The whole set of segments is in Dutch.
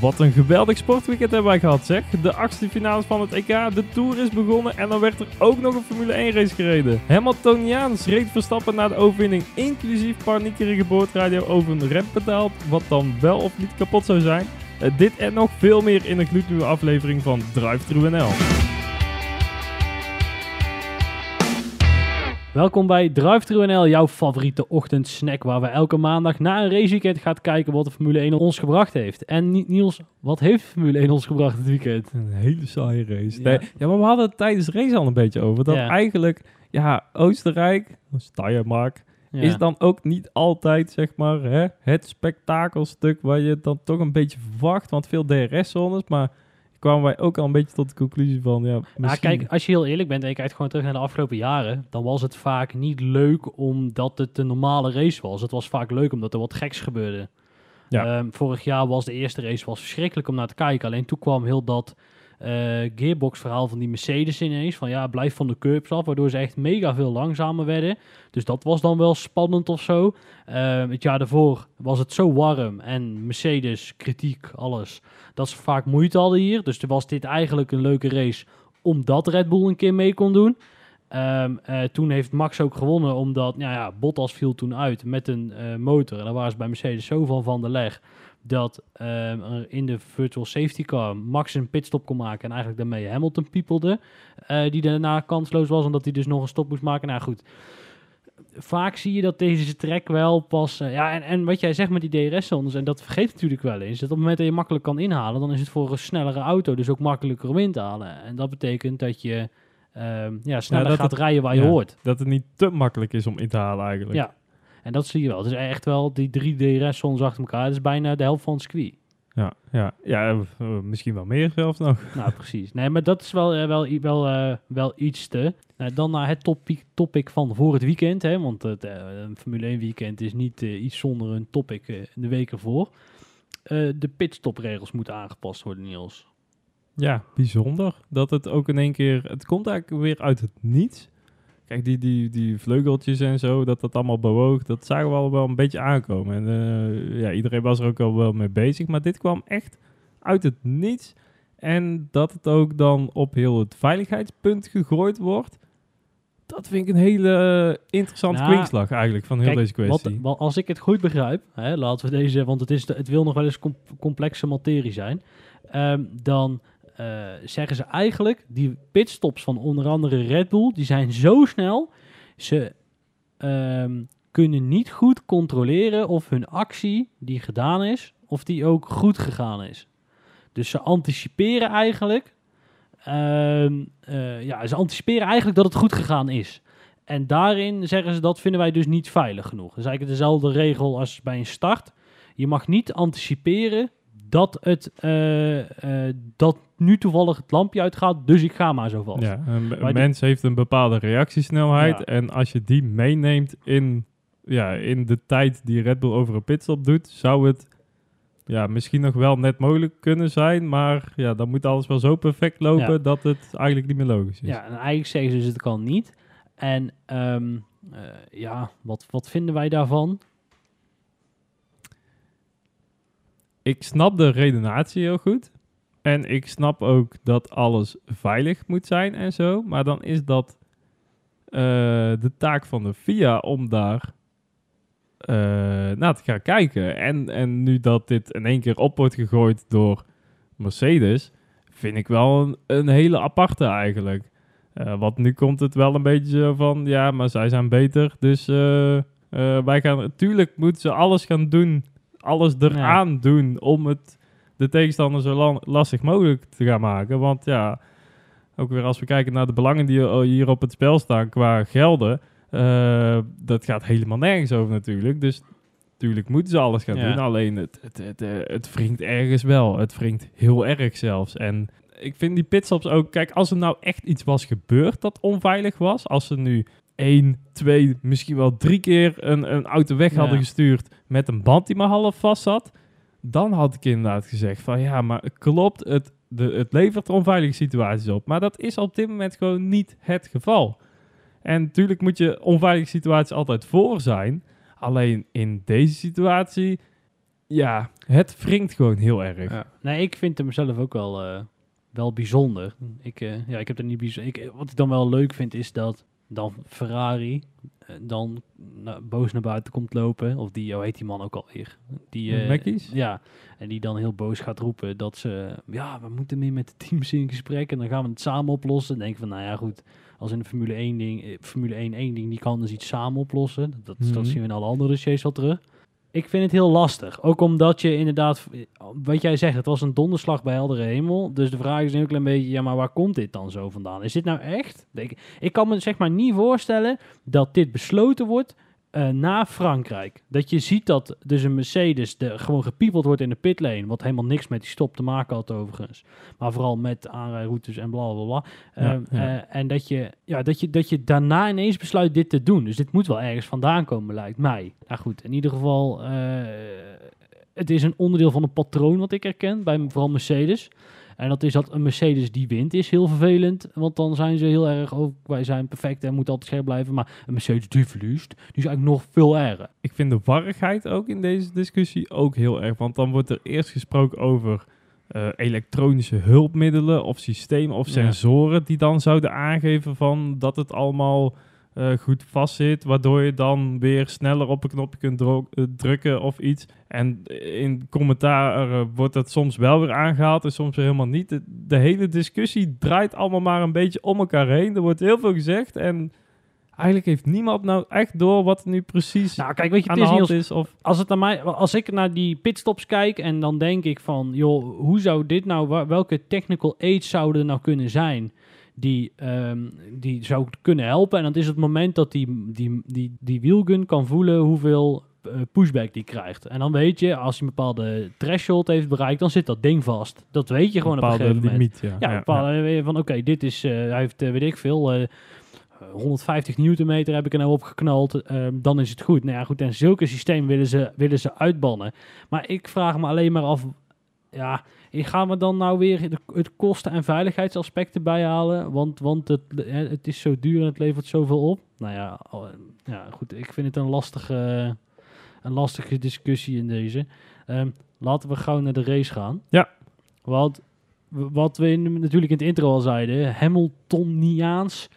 Wat een geweldig sportweekend hebben wij gehad, zeg. De achtste finales van het EK, de Tour is begonnen en dan werd er ook nog een Formule 1 race gereden. Hamiltoniaans reed Verstappen naar de overwinning, inclusief paniekerige boordradio over een rempedaal, wat dan wel of niet kapot zou zijn. Uh, dit en nog veel meer in een gloednieuwe aflevering van Drive Thru NL. Welkom bij Drive NL, jouw favoriete ochtendsnack waar we elke maandag na een raceweekend gaan kijken wat de Formule 1 ons gebracht heeft. En Niels, wat heeft Formule 1 ons gebracht dit weekend? Een hele saaie race. Ja, nee, ja maar we hadden het tijdens de race al een beetje over. Dat eigenlijk, ja, Oostenrijk, Steiermark, ja. is dan ook niet altijd, zeg maar, hè, het spektakelstuk waar je dan toch een beetje verwacht. Want veel DRS-zones, maar kwamen wij ook al een beetje tot de conclusie van, ja, misschien... Kijk, als je heel eerlijk bent en je kijkt gewoon terug naar de afgelopen jaren, dan was het vaak niet leuk omdat het een normale race was. Het was vaak leuk omdat er wat geks gebeurde. Ja. Um, vorig jaar was de eerste race was verschrikkelijk om naar te kijken. Alleen toen kwam heel dat uh, gearbox verhaal van die Mercedes ineens. Van ja, blijf van de curbs af. Waardoor ze echt mega veel langzamer werden. Dus dat was dan wel spannend of zo. Uh, het jaar daarvoor was het zo warm. En Mercedes, kritiek, alles. Dat ze vaak moeite hadden hier. Dus toen was dit eigenlijk een leuke race. Omdat Red Bull een keer mee kon doen. Um, uh, toen heeft Max ook gewonnen. Omdat nou ja, Bottas viel toen uit met een uh, motor. En daar waren ze bij Mercedes zoveel van de leg dat um, in de virtual safety car Max een pitstop kon maken en eigenlijk daarmee Hamilton piepelde, uh, die daarna kansloos was, omdat hij dus nog een stop moest maken. Nou goed, vaak zie je dat deze trek wel pas... Uh, ja, en, en wat jij zegt met die DRS-zones, en dat vergeet natuurlijk wel eens, dat op het moment dat je makkelijk kan inhalen, dan is het voor een snellere auto dus ook makkelijker om in te halen. En dat betekent dat je um, ja, sneller ja, gaat het, rijden waar je hoort. Dat het niet te makkelijk is om in te halen eigenlijk. Ja, en dat zie je wel. Het is echt wel die drie DRS-zones achter elkaar. Dat is bijna de helft van het circuit. Ja, ja, ja uh, misschien wel meer zelfs nog. Nou, precies. Nee, maar dat is wel, uh, wel, wel, uh, wel iets te. dan naar het topic, topic van voor het weekend. Hè, want het Formule 1 weekend is niet iets zonder een topic de week ervoor. de pitstopregels moeten aangepast worden, Niels. Ja, bijzonder. Dat het ook in één keer... Het komt eigenlijk weer uit het niets. Kijk, die, die, die vleugeltjes en zo, dat dat allemaal bewoog, dat zagen we al wel een beetje aankomen. En uh, ja, iedereen was er ook al wel mee bezig. Maar dit kwam echt uit het niets. En dat het ook dan op heel het veiligheidspunt gegooid wordt. Dat vind ik een hele interessante nou, kwinkslag eigenlijk van heel deze kwestie. Wat, als ik het goed begrijp, hè, laten we deze, want het, is het wil nog wel eens complexe materie zijn. Um, dan uh, zeggen ze eigenlijk, die pitstops van onder andere Red Bull, die zijn zo snel, ze um, kunnen niet goed controleren of hun actie die gedaan is, of die ook goed gegaan is. Dus ze anticiperen eigenlijk, um, uh, ja, ze anticiperen eigenlijk dat het goed gegaan is. En daarin zeggen ze dat vinden wij dus niet veilig genoeg. Dat is eigenlijk dezelfde regel als bij een start. Je mag niet anticiperen dat, het, uh, dat nu toevallig het lampje uitgaat, dus ik ga maar zo vast. Ja, een, mens heeft een bepaalde reactiesnelheid en als je die meeneemt in, ja, in de tijd die Red Bull over een pitstop doet, zou het ja, misschien nog wel net mogelijk kunnen zijn, maar ja, dan moet alles wel zo perfect lopen dat het eigenlijk niet meer logisch is. Ja, en eigenlijk zeggen ze dus het kan niet. En um, uh, ja, wat, wat vinden wij daarvan? ik snap de redenatie heel goed. En ik snap ook dat alles veilig moet zijn en zo. Maar dan is dat uh, de taak van de FIA om daar uh, naar te gaan kijken. En, en nu dat dit in één keer op wordt gegooid door Mercedes, vind ik wel een, een hele aparte eigenlijk. Uh, want nu komt het wel een beetje zo van, ja, maar zij zijn beter. Dus wij gaan, natuurlijk moeten ze alles gaan doen alles eraan doen om het de tegenstander zo lastig mogelijk te gaan maken. Want ja, ook weer als we kijken naar de belangen die hier op het spel staan qua gelden, uh, dat gaat helemaal nergens over natuurlijk. Dus natuurlijk moeten ze alles gaan doen. Alleen het, het, het, eh, het wringt ergens wel. Het wringt heel erg zelfs. En ik vind die pitstops ook... Kijk, als er nou echt iets was gebeurd dat onveilig was... Als ze nu één, twee, misschien wel drie keer een, een auto weg hadden gestuurd met een band die maar half vast zat, dan had ik inderdaad gezegd van ja, maar klopt, het, de, het levert onveilige situaties op. Maar dat is op dit moment gewoon niet het geval. En natuurlijk moet je onveilige situaties altijd voor zijn. Alleen in deze situatie, ja, het wringt gewoon heel erg. Ja. Nee, ik vind hem zelf ook wel, eh, wel bijzonder. Ik, eh, ja, ik heb er niet bijzonder. Wat ik dan wel leuk vind is dat dan Ferrari eh, dan boos naar buiten komt lopen. Of die, hoe heet die man ook alweer? Die, eh, Mackies? Ja, en die dan heel boos gaat roepen dat ze, ja, we moeten meer met de teams in gesprek en dan gaan we het samen oplossen. Dan denk van, nou ja, goed, als in de Formule 1 ding, eh, Formule 1 één ding, die kan dus iets samen oplossen. Dat, dat Mhm. zien we in alle andere dossiers wel terug. Ik vind het heel lastig. Ook omdat je inderdaad, wat jij zegt, het was een donderslag bij heldere hemel. Dus de vraag is een heel klein beetje, ja, maar waar komt dit dan zo vandaan? Is dit nou echt? Ik, ik kan me zeg maar niet voorstellen dat dit besloten wordt eh, na Frankrijk. Dat je ziet dat dus een Mercedes de, gewoon gepiepeld wordt in de pitlane. Wat helemaal niks met die stop te maken had overigens. Maar vooral met aanrijroutes en bla bla bla. Ja, Ehm, ja. eh, en dat je, ja, dat, je, dat je daarna ineens besluit dit te doen. Dus dit moet wel ergens vandaan komen, lijkt mij. Nou goed, in ieder geval... eh, het is een onderdeel van een patroon wat ik herken bij vooral Mercedes. En dat is dat een Mercedes die wint is heel vervelend. Want dan zijn ze heel erg, oh, wij zijn perfect en moeten altijd scherp blijven. Maar een Mercedes die verliest, die is eigenlijk nog veel erger. Ik vind de warrigheid ook in deze discussie ook heel erg. Want dan wordt er eerst gesproken over eh, elektronische hulpmiddelen of systemen of Ja. sensoren die dan zouden aangeven van dat het allemaal eh, goed vastzit, waardoor je dan weer sneller op een knopje kunt eh, drukken of iets. En in commentaar wordt dat soms wel weer aangehaald en soms weer helemaal niet. De, de hele discussie draait allemaal maar een beetje om elkaar heen. Er wordt heel veel gezegd en eigenlijk heeft niemand nou echt door wat er nu precies Nou, kijk, weet je, aan het de is hand Niels, is. Of als, het naar mij, als ik naar die pitstops kijk en dan denk ik van, joh, hoe zou dit nou, welke technical aids zouden er nou kunnen zijn die, ehm, die zou kunnen helpen? En dan is het moment dat die, die, die, die wielgun kan voelen hoeveel eh, pushback die krijgt. En dan weet je, als hij een bepaalde threshold heeft bereikt, dan zit dat ding vast. Dat weet je gewoon een op een bepaalde gegeven moment. limiet. Ja, Ja, bepaalde, weet je van oké, dit is, eh, hij heeft, eh, weet ik veel, eh, 150 newtonmeter heb ik er nou opgeknald, ehm, dan is het goed. Nou ja, goed, en zulke systemen willen ze, willen ze uitbannen. Maar ik vraag me alleen maar af, ja, gaan we dan nou weer de, het kosten- en veiligheidsaspect erbij halen? Want, want het, het is zo duur en het levert zoveel op. Nou ja, ja goed, ik vind het een lastige, een lastige discussie in deze. Ehm, laten we gauw naar de race gaan. Ja. Want wat we in, natuurlijk in het intro al zeiden, Hamiltoniaans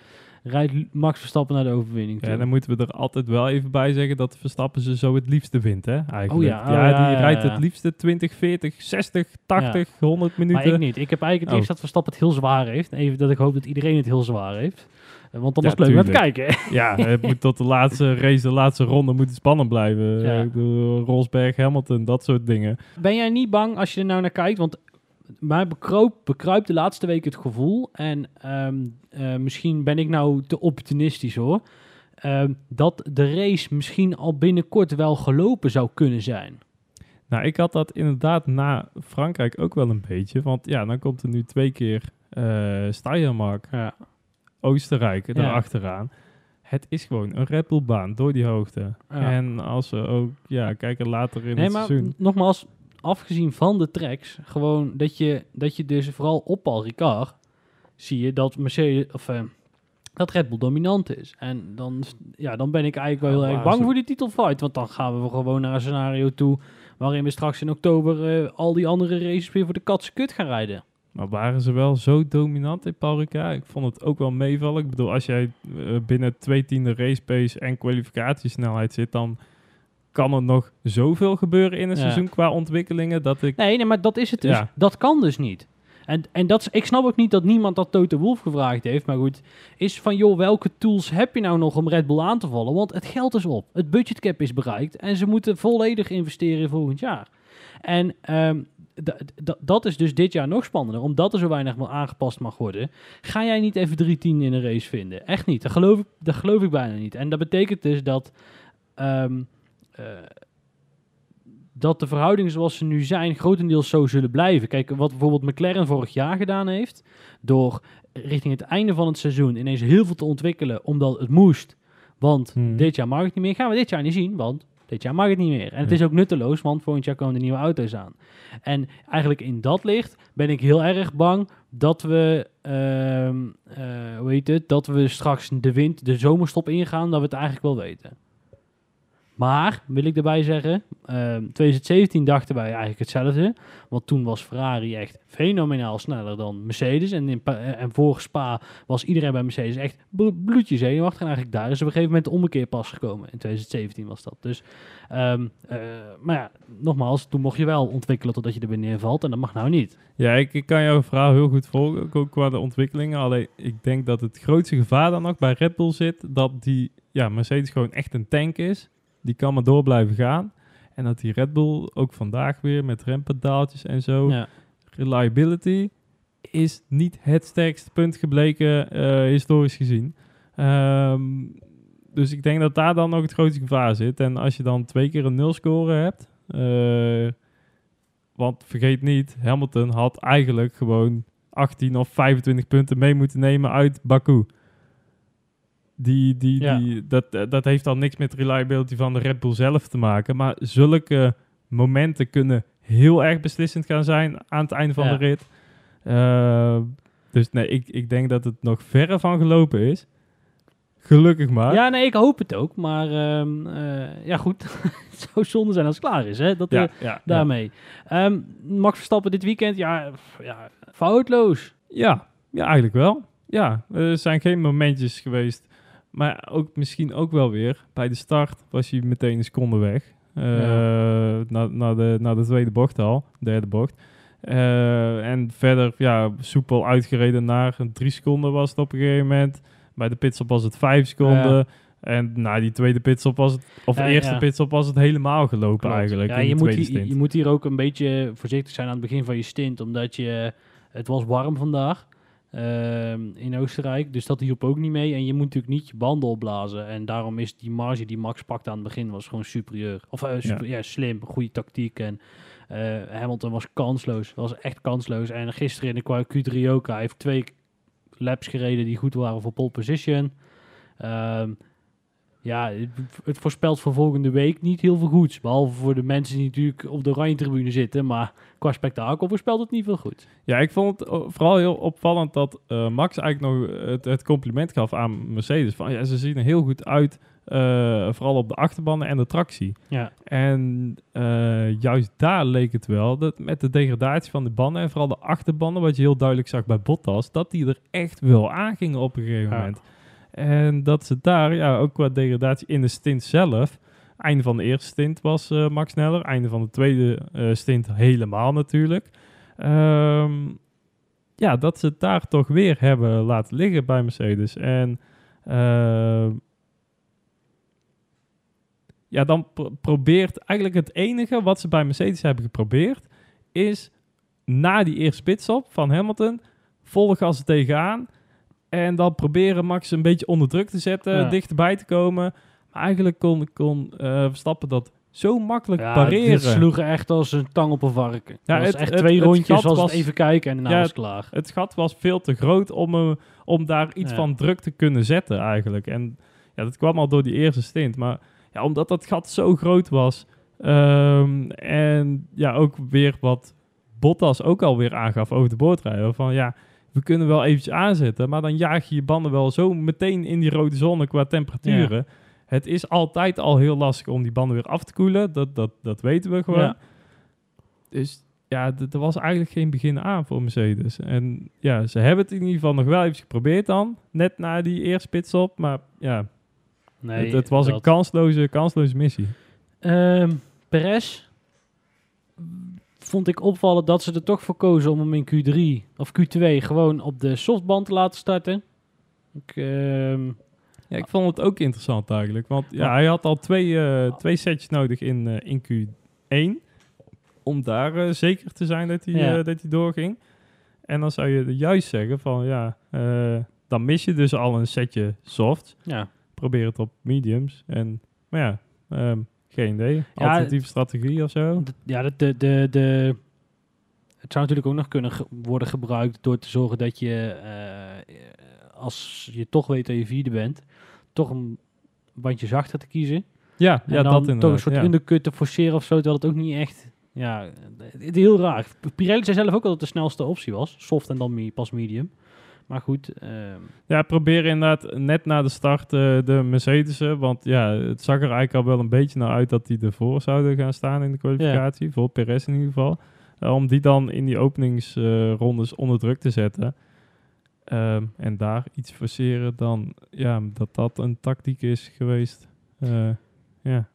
rijdt Max Verstappen naar de overwinning. toe. Ja, dan moeten we er altijd wel even bij zeggen dat Verstappen ze zo het liefste vindt, hè? Eigenlijk. Oh ja, oh ja, ja, die ja, rijdt het liefste 20, 40, 60, 80, 100 minuten. Maar ik niet. Ik heb eigenlijk het Oh. eerst dat Verstappen het heel zwaar heeft. Even dat ik hoop dat iedereen het heel zwaar heeft. Eh, Want dan is het leuk om te kijken. Ja, het moet tot de laatste race, de laatste ronde moet het spannend blijven. Ik bedoel, Rosberg, Hamilton, dat soort dingen. Ben jij niet bang als je er nou naar kijkt? Want mij bekroop, bekruipt de laatste week het gevoel. En ehm, eh, misschien ben ik nou te opportunistisch hoor. ehm, dat de race misschien al binnenkort wel gelopen zou kunnen zijn. Nou, ik had dat inderdaad na Frankrijk ook wel een beetje. Want ja, dan komt er nu twee keer eh Steiermark, Ja. Oostenrijk Ja. erachteraan. Het is gewoon een Red Bull baan door die hoogte. Ja. En als we ook ja, kijken later in Nee, het maar seizoen. nogmaals, afgezien van de tracks, gewoon dat je, dat je dus vooral op Paul Ricard zie je dat Mercedes of eh, dat Red Bull dominant is. En dan, ja, dan ben ik eigenlijk wel heel erg bang voor die titelfight, want dan gaan we gewoon naar een scenario toe waarin we straks in oktober eh, al die andere races weer voor de katse kut gaan rijden. Maar waren ze wel zo dominant in Paul Ricard? Ik vond het ook wel meevallen. Ik bedoel, als jij eh, binnen twee tiende race pace en kwalificatiesnelheid zit, dan kan er nog zoveel gebeuren in een Ja. seizoen qua ontwikkelingen dat ik... Nee, nee, maar dat is het dus. Ja. Dat kan dus niet. En, en dat, is- ik snap ook niet dat niemand dat Toto Wolf gevraagd heeft. Maar goed, is van joh, welke tools heb je nou nog om Red Bull aan te vallen? Want het geld is op. Het budgetcap is bereikt. En ze moeten volledig investeren in volgend jaar. En d- dat is dus dit jaar nog spannender. Omdat er zo weinig aangepast mag worden. Ga jij niet even 3-10 in een race vinden? Echt niet. Dat geloof ik, dat geloof ik bijna niet. En dat betekent dus dat... ehm, eh, dat de verhoudingen zoals ze nu zijn grotendeels zo zullen blijven. Kijk, wat bijvoorbeeld McLaren vorig jaar gedaan heeft, door richting het einde van het seizoen ineens heel veel te ontwikkelen, omdat het moest. Want Hmm. dit jaar mag het niet meer. Gaan we dit jaar niet zien, want dit jaar mag het niet meer. En het is ook nutteloos, want volgend jaar komen de nieuwe auto's aan. En eigenlijk in dat licht ben ik heel erg bang dat we, eh, hoe heet het, dat we straks de wind, de zomerstop ingaan, dat we het eigenlijk wel weten. Maar, wil ik erbij zeggen, ehm 2017 dachten wij eigenlijk hetzelfde. Want toen was Ferrari echt fenomenaal sneller dan Mercedes. En, in, eh, en voor Spa was iedereen bij Mercedes echt bl- bloedje zenuwachtig. En eigenlijk daar is op een gegeven moment de ommekeer pas gekomen. In 2017 was dat. Dus, ehm, eh, maar ja, nogmaals, toen mocht je wel ontwikkelen totdat je er weer neervalt. En dat mag nou niet. Ja, ik, ik kan jouw verhaal heel goed volgen, ook- ook qua de ontwikkelingen. Alleen ik denk dat het grootste gevaar dan ook bij Red Bull zit, dat die, ja, Mercedes gewoon echt een tank is. Die kan maar door blijven gaan. En dat die Red Bull ook vandaag weer met rempedaaltjes en zo, Ja. reliability, is niet het sterkste punt gebleken, eh, historisch gezien. Ehm, dus ik denk dat daar dan nog het grootste gevaar zit. En als je dan twee keer een nul score hebt, eh, want vergeet niet, Hamilton had eigenlijk gewoon 18 of 25 punten mee moeten nemen uit Baku. Die, die, Ja. die, dat, dat heeft dan niks met reliability van de Red Bull zelf te maken. Maar zulke momenten kunnen heel erg beslissend gaan zijn aan het einde van Ja. de rit. Eh, dus nee, ik, ik denk dat het nog verre van gelopen is. Gelukkig maar. Ja, nee, ik hoop het ook. Maar ehm, eh, ja, goed. het zou zonde zijn als het klaar is, hè? Dat, eh, ja, ja, daarmee. Ehm, Max Verstappen dit weekend, ja, ja, foutloos. Ja, ja, eigenlijk wel. Ja, er zijn geen momentjes geweest. Maar ook misschien ook wel weer. Bij de start was hij meteen een seconde weg. Eh naar, naar, de, naar de tweede bocht al. Derde bocht. Eh, en verder, ja, soepel uitgereden naar een drie seconden was het op een gegeven moment. Bij de pitstop was het vijf seconden. En na die tweede pitstop was het, of Ja, de eerste ja. pitstop was het helemaal gelopen Klopt. eigenlijk. Ja, je, moet hier, je moet hier ook een beetje voorzichtig zijn aan het begin van je stint. Omdat je, het was warm vandaag ehm, in Oostenrijk. Dus dat hielp ook niet mee. En je moet natuurlijk niet je banden opblazen. En daarom is die marge die Max pakte aan het begin was gewoon superieur. Of eh, super, ja. slim, goede tactiek. En eh, Hamilton was kansloos. Was echt kansloos. En gisteren in de qua Q3 ook. Hij heeft twee laps gereden die goed waren voor pole position. Ehm, ja, het, voorspelt voor volgende week niet heel veel goeds. Behalve voor de mensen die natuurlijk op de oranje tribune zitten. Maar qua spektakel voorspelt het niet veel goed. Ja, ik vond het vooral heel opvallend dat eh, Max eigenlijk nog het, het compliment gaf aan Mercedes. Van ja, ze zien er heel goed uit, eh, vooral op de achterbanden en de tractie. Ja, En eh, juist daar leek het wel, dat met de degradatie van de banden en vooral de achterbanden, wat je heel duidelijk zag bij Bottas, dat die er echt wel aangingen op een gegeven Ja. En dat ze daar, ja, ook qua degradatie in de stint zelf, einde van de eerste stint was eh, Max sneller, einde van de tweede eh, stint helemaal natuurlijk. Ehm, ja, dat ze het daar toch weer hebben laten liggen bij Mercedes. En ehm, ja, dan pro- probeert eigenlijk het enige wat ze bij Mercedes hebben geprobeerd, is na die eerste pitstop van Hamilton, volle gas er tegenaan. En dan proberen Max een beetje onder druk te zetten, Ja. dichterbij te komen. Maar eigenlijk kon, kon eh, Verstappen dat zo makkelijk ja pareren. sloeg echt als een tang op een varken. Ja, Ja, was het- echt het- twee het rondjes, was, was- het even kijken en daarna Ja, was het klaar. Het gat was veel te groot om, eh, om daar iets Ja. van druk te kunnen zetten eigenlijk. En ja, dat kwam al door die eerste stint. Maar ja, omdat dat gat zo groot was... ehm, en ja, ook weer wat Bottas ook alweer aangaf over de boordrijder. Van ja, we kunnen wel eventjes aanzetten... maar dan jaag je je banden wel zo meteen in die rode zone qua temperaturen. Het is altijd al heel lastig om die banden weer af te koelen. Dat, dat, dat weten we gewoon. Ja. Dus ja, er was eigenlijk geen begin aan voor Mercedes. En ja, ze hebben het in ieder geval nog wel even geprobeerd dan. Net na die eerste pitstop. Maar ja, Nee, het, het was een kansloze, kansloze missie. Ehm, Perez vond ik opvallen dat ze er toch voor kozen om hem in Q3 of Q2 gewoon op de softband te laten starten. Ik, ehm, Ja, ik vond het ook interessant eigenlijk. Want ja, hij had al twee, eh, twee setjes nodig in, eh, in Q1. Om daar eh, zeker te zijn dat hij, Ja. dat hij doorging. En dan zou je juist zeggen van ja, dan mis je dus al een setje soft. ja, probeer het op mediums. En, maar ja, ehm, geen idee. Ja, Alternatieve strategie of zo. ja de, de, de, de, het zou natuurlijk ook nog kunnen ge- worden gebruikt door te zorgen dat je, eh, als je toch weet dat je vierde bent, toch een bandje zachter te kiezen. Ja, En ja dan dat toch een soort ja. undercut te forceren of zo, terwijl het ook niet echt... Ja, het- het- heel raar. Pirelli zei zelf ook al dat het de snelste optie was. Soft en dan me- pas medium. Maar goed. ehm, Ja, probeer inderdaad net na de start eh, de Mercedes'en. Want ja, het zag er eigenlijk al wel een beetje naar uit dat die ervoor zouden gaan staan in de kwalificatie. Voor Perez in ieder geval. Eh, om die dan in die openingsrondes onder druk te zetten. Ehm, en daar iets forceren dan, ja, dat dat een tactiek is geweest. Ja.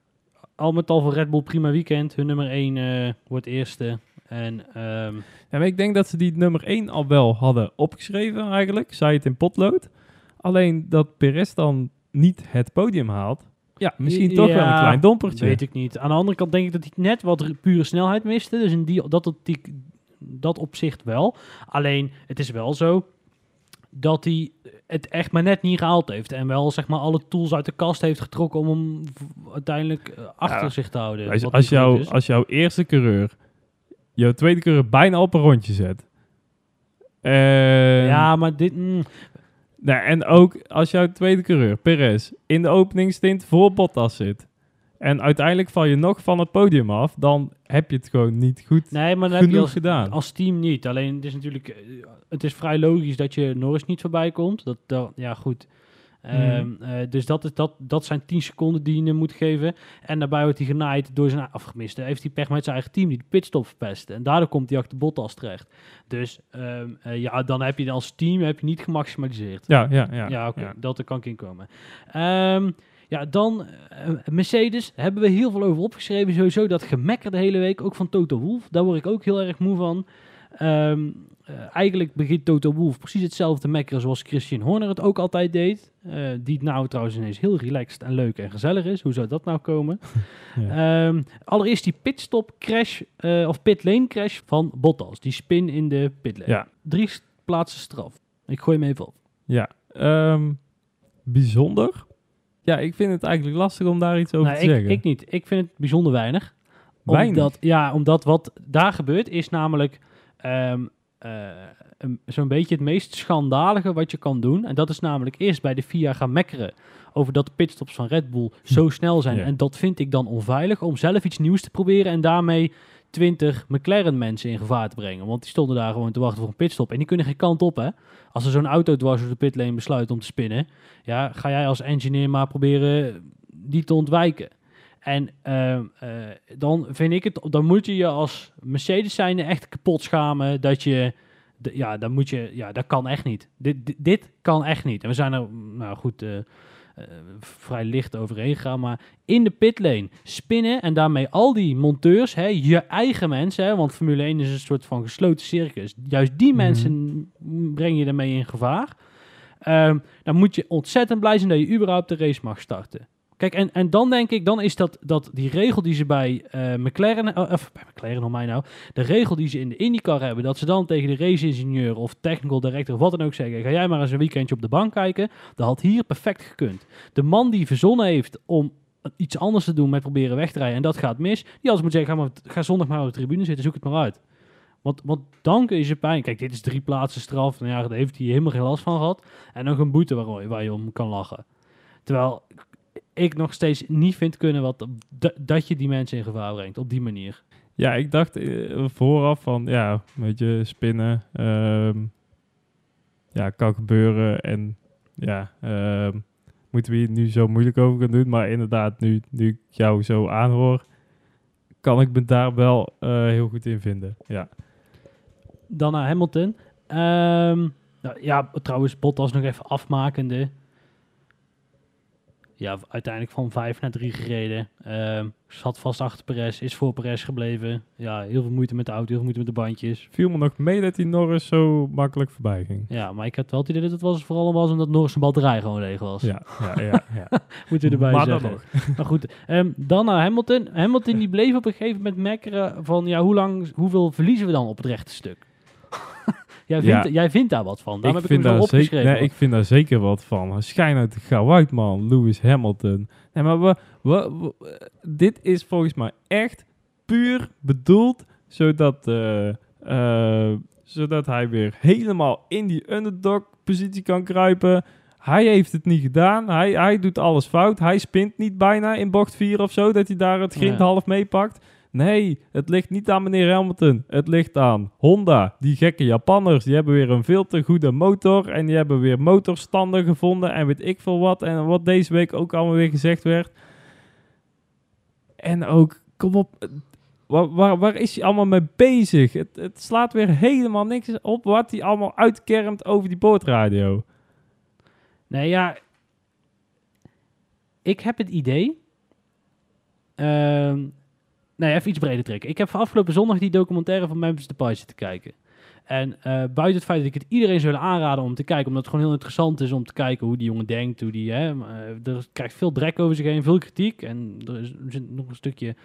al met al voor Red Bull prima weekend. Hun nummer 1 wordt eerste. En ehm, Ja, maar ik denk dat ze die nummer 1 al wel hadden opgeschreven eigenlijk. Zei het in potlood. Alleen dat Perez dan niet het podium haalt. Ja, misschien toch wel een klein dompertje. weet ik niet. Aan de andere kant denk ik dat hij net wat pure snelheid miste. Dus in die, dat, dat opzicht wel. Alleen, het is wel zo dat hij het echt maar net niet gehaald heeft. En wel zeg maar alle tools uit de kast heeft getrokken om hem uiteindelijk eh, achter Ja, zich te houden. Als, als, als jouw eerste coureur jouw tweede coureur bijna op een rondje zet. En, ja, maar dit... mm, nou, en ook als jouw tweede coureur, Perez, in de openingstint voor Bottas zit. En uiteindelijk val je nog van het podium af. Dan heb je het gewoon niet goed nee, maar dan heb je genoeg als, gedaan. als team niet. Alleen, het is natuurlijk... eh, Het is vrij logisch dat je Norris niet voorbij komt. Dat, dat, ja, goed. Ehm, Mhm. eh, dus dat, is, dat, dat zijn 10 seconden die je hem moet geven. En daarbij wordt hij genaaid door zijn afgemist. Heeft hij pech met zijn eigen team die de pitstop verpest. En daardoor komt hij achter Bottas terecht. Dus ehm, eh, ja, dan heb je als team heb je niet gemaximaliseerd. ja, ja, ja. Ja, dat er kan ik inkomen. Ehm, ja, dan eh, Mercedes hebben we heel veel over opgeschreven. Sowieso dat gemekker de hele week, ook van Toto Wolff. Daar word ik ook heel erg moe van. Eh, eigenlijk begint Toto Wolff precies hetzelfde mekkeren zoals Christian Horner het ook altijd deed. Eh, die nou trouwens ineens heel relaxed en leuk en gezellig is. Hoe zou dat nou komen? Ja. Ehm, allereerst die pitstop crash, eh, of pitlane crash van Bottas. Die spin in de pitlane. Ja. Drie plaatsen straf. Ik gooi hem even op. Ja, ehm, bijzonder. Ja, ik vind het eigenlijk lastig om daar iets over Nou, te ik, zeggen. ik niet. Ik vind het bijzonder weinig. Weinig? Omdat, ja, omdat wat daar gebeurt is namelijk ehm, eh, zo'n beetje het meest schandalige wat je kan doen. En dat is namelijk eerst bij de FIA gaan mekkeren over dat de pitstops van Red Bull zo snel zijn. Ja. En dat vind ik dan onveilig om zelf iets nieuws te proberen en daarmee 20 McLaren mensen in gevaar te brengen. Want die stonden daar gewoon te wachten voor een pitstop. En die kunnen geen kant op, hè. Als er zo'n auto dwars door de pitlane besluit om te spinnen, ja, ga jij als engineer maar proberen die te ontwijken. En ehm, eh, dan vind ik het, dan moet je je als Mercedes zijnde echt kapot schamen dat je, ja, dan moet je, ja, dat kan echt niet. Dit, dit, dit kan echt niet. En we zijn er, nou goed, eh, eh, vrij licht overheen gegaan, maar in de pitlane spinnen en daarmee al die monteurs, hè, je eigen mensen, hè, want Formule 1 is een soort van gesloten circus. Juist die Mhm. mensen breng je daarmee in gevaar. Ehm, dan moet je ontzettend blij zijn dat je überhaupt de race mag starten. Kijk, en, en dan denk ik, dan is dat, dat die regel die ze bij eh, McLaren, eh, of bij McLaren, om mij nou, de regel die ze in de IndyCar hebben, dat ze dan tegen de race-ingenieur of technical director of wat dan ook zeggen, ga jij maar eens een weekendje op de bank kijken, dat had hier perfect gekund. De man die verzonnen heeft om iets anders te doen met proberen weg te rijden en dat gaat mis, die had moeten zeggen, ga, maar, ga zondag maar op de tribune zitten, zoek het maar uit. Want, want dan kun je ze pijn. Kijk, dit is drie plaatsen straf. Nou ja, daar heeft hij helemaal geen last van gehad. En nog een boete waar, waar je om kan lachen. Terwijl ik nog steeds niet vind kunnen wat, dat- je die mensen in gevaar brengt op die manier. Ja, ik dacht eh, vooraf van, ja, een beetje spinnen. ehm, ja, kan gebeuren. En ja, ehm, moeten we hier nu zo moeilijk over gaan doen. Maar inderdaad, nu, nu ik jou zo aanhoor, kan ik me daar wel eh, heel goed in vinden. Ja, Dan naar Hamilton. Ehm, nou, ja, trouwens, Bottas nog even afmakende. Ja, uiteindelijk van 5 naar 3 gereden. Ehm, zat vast achter Perez, is voor Perez gebleven. Ja, heel veel moeite met de auto, heel veel moeite met de bandjes. viel me nog mee dat die Norris zo makkelijk voorbij ging. Ja, maar ik had wel het idee dat het was, vooral was omdat Norris zijn batterij gewoon leeg was. Ja, ja, ja. ja. Moeten we erbij maar dan zeggen. nog. Maar goed, ehm, dan naar Hamilton. Hamilton die bleef op een gegeven moment mekkeren van ja, hoe lang, hoeveel verliezen we dan op het rechte stuk? Jij, vindt, Ja. jij vindt daar wat van. Daarom ik, heb ik hem daar zeker, nee, ik vind daar zeker wat van. Schijn uit de gauw uit, man. Lewis Hamilton. Nee, maar we, we, we- dit is volgens mij echt puur bedoeld zodat, eh, eh, zodat hij weer helemaal in die underdog-positie kan kruipen. Hij heeft het niet gedaan. Hij, hij doet alles fout. Hij spint niet bijna in bocht 4 of zo, dat hij daar het grind half meepakt. Nee, het ligt niet aan meneer Hamilton. Het ligt aan Honda. Die gekke Japanners, die hebben weer een veel te goede motor. En die hebben weer motorstanden gevonden en weet ik veel wat. En wat deze week ook allemaal weer gezegd werd. En ook, kom op, waar, waar, waar is hij allemaal mee bezig? Het, het slaat weer helemaal niks op wat hij allemaal uitkermt over die boordradio. Nee, ja. Ik heb het idee. Ehm nee, even iets breder trekken. Ik heb van afgelopen zondag die documentaire van Memphis Depay zitten kijken. En eh, buiten het feit dat ik het iedereen zou willen aanraden om te kijken, omdat het gewoon heel interessant is om te kijken hoe die jongen denkt, hoe die, hè, uh, er krijgt veel drek over zich heen, veel kritiek en er is, er zit nog een stukje,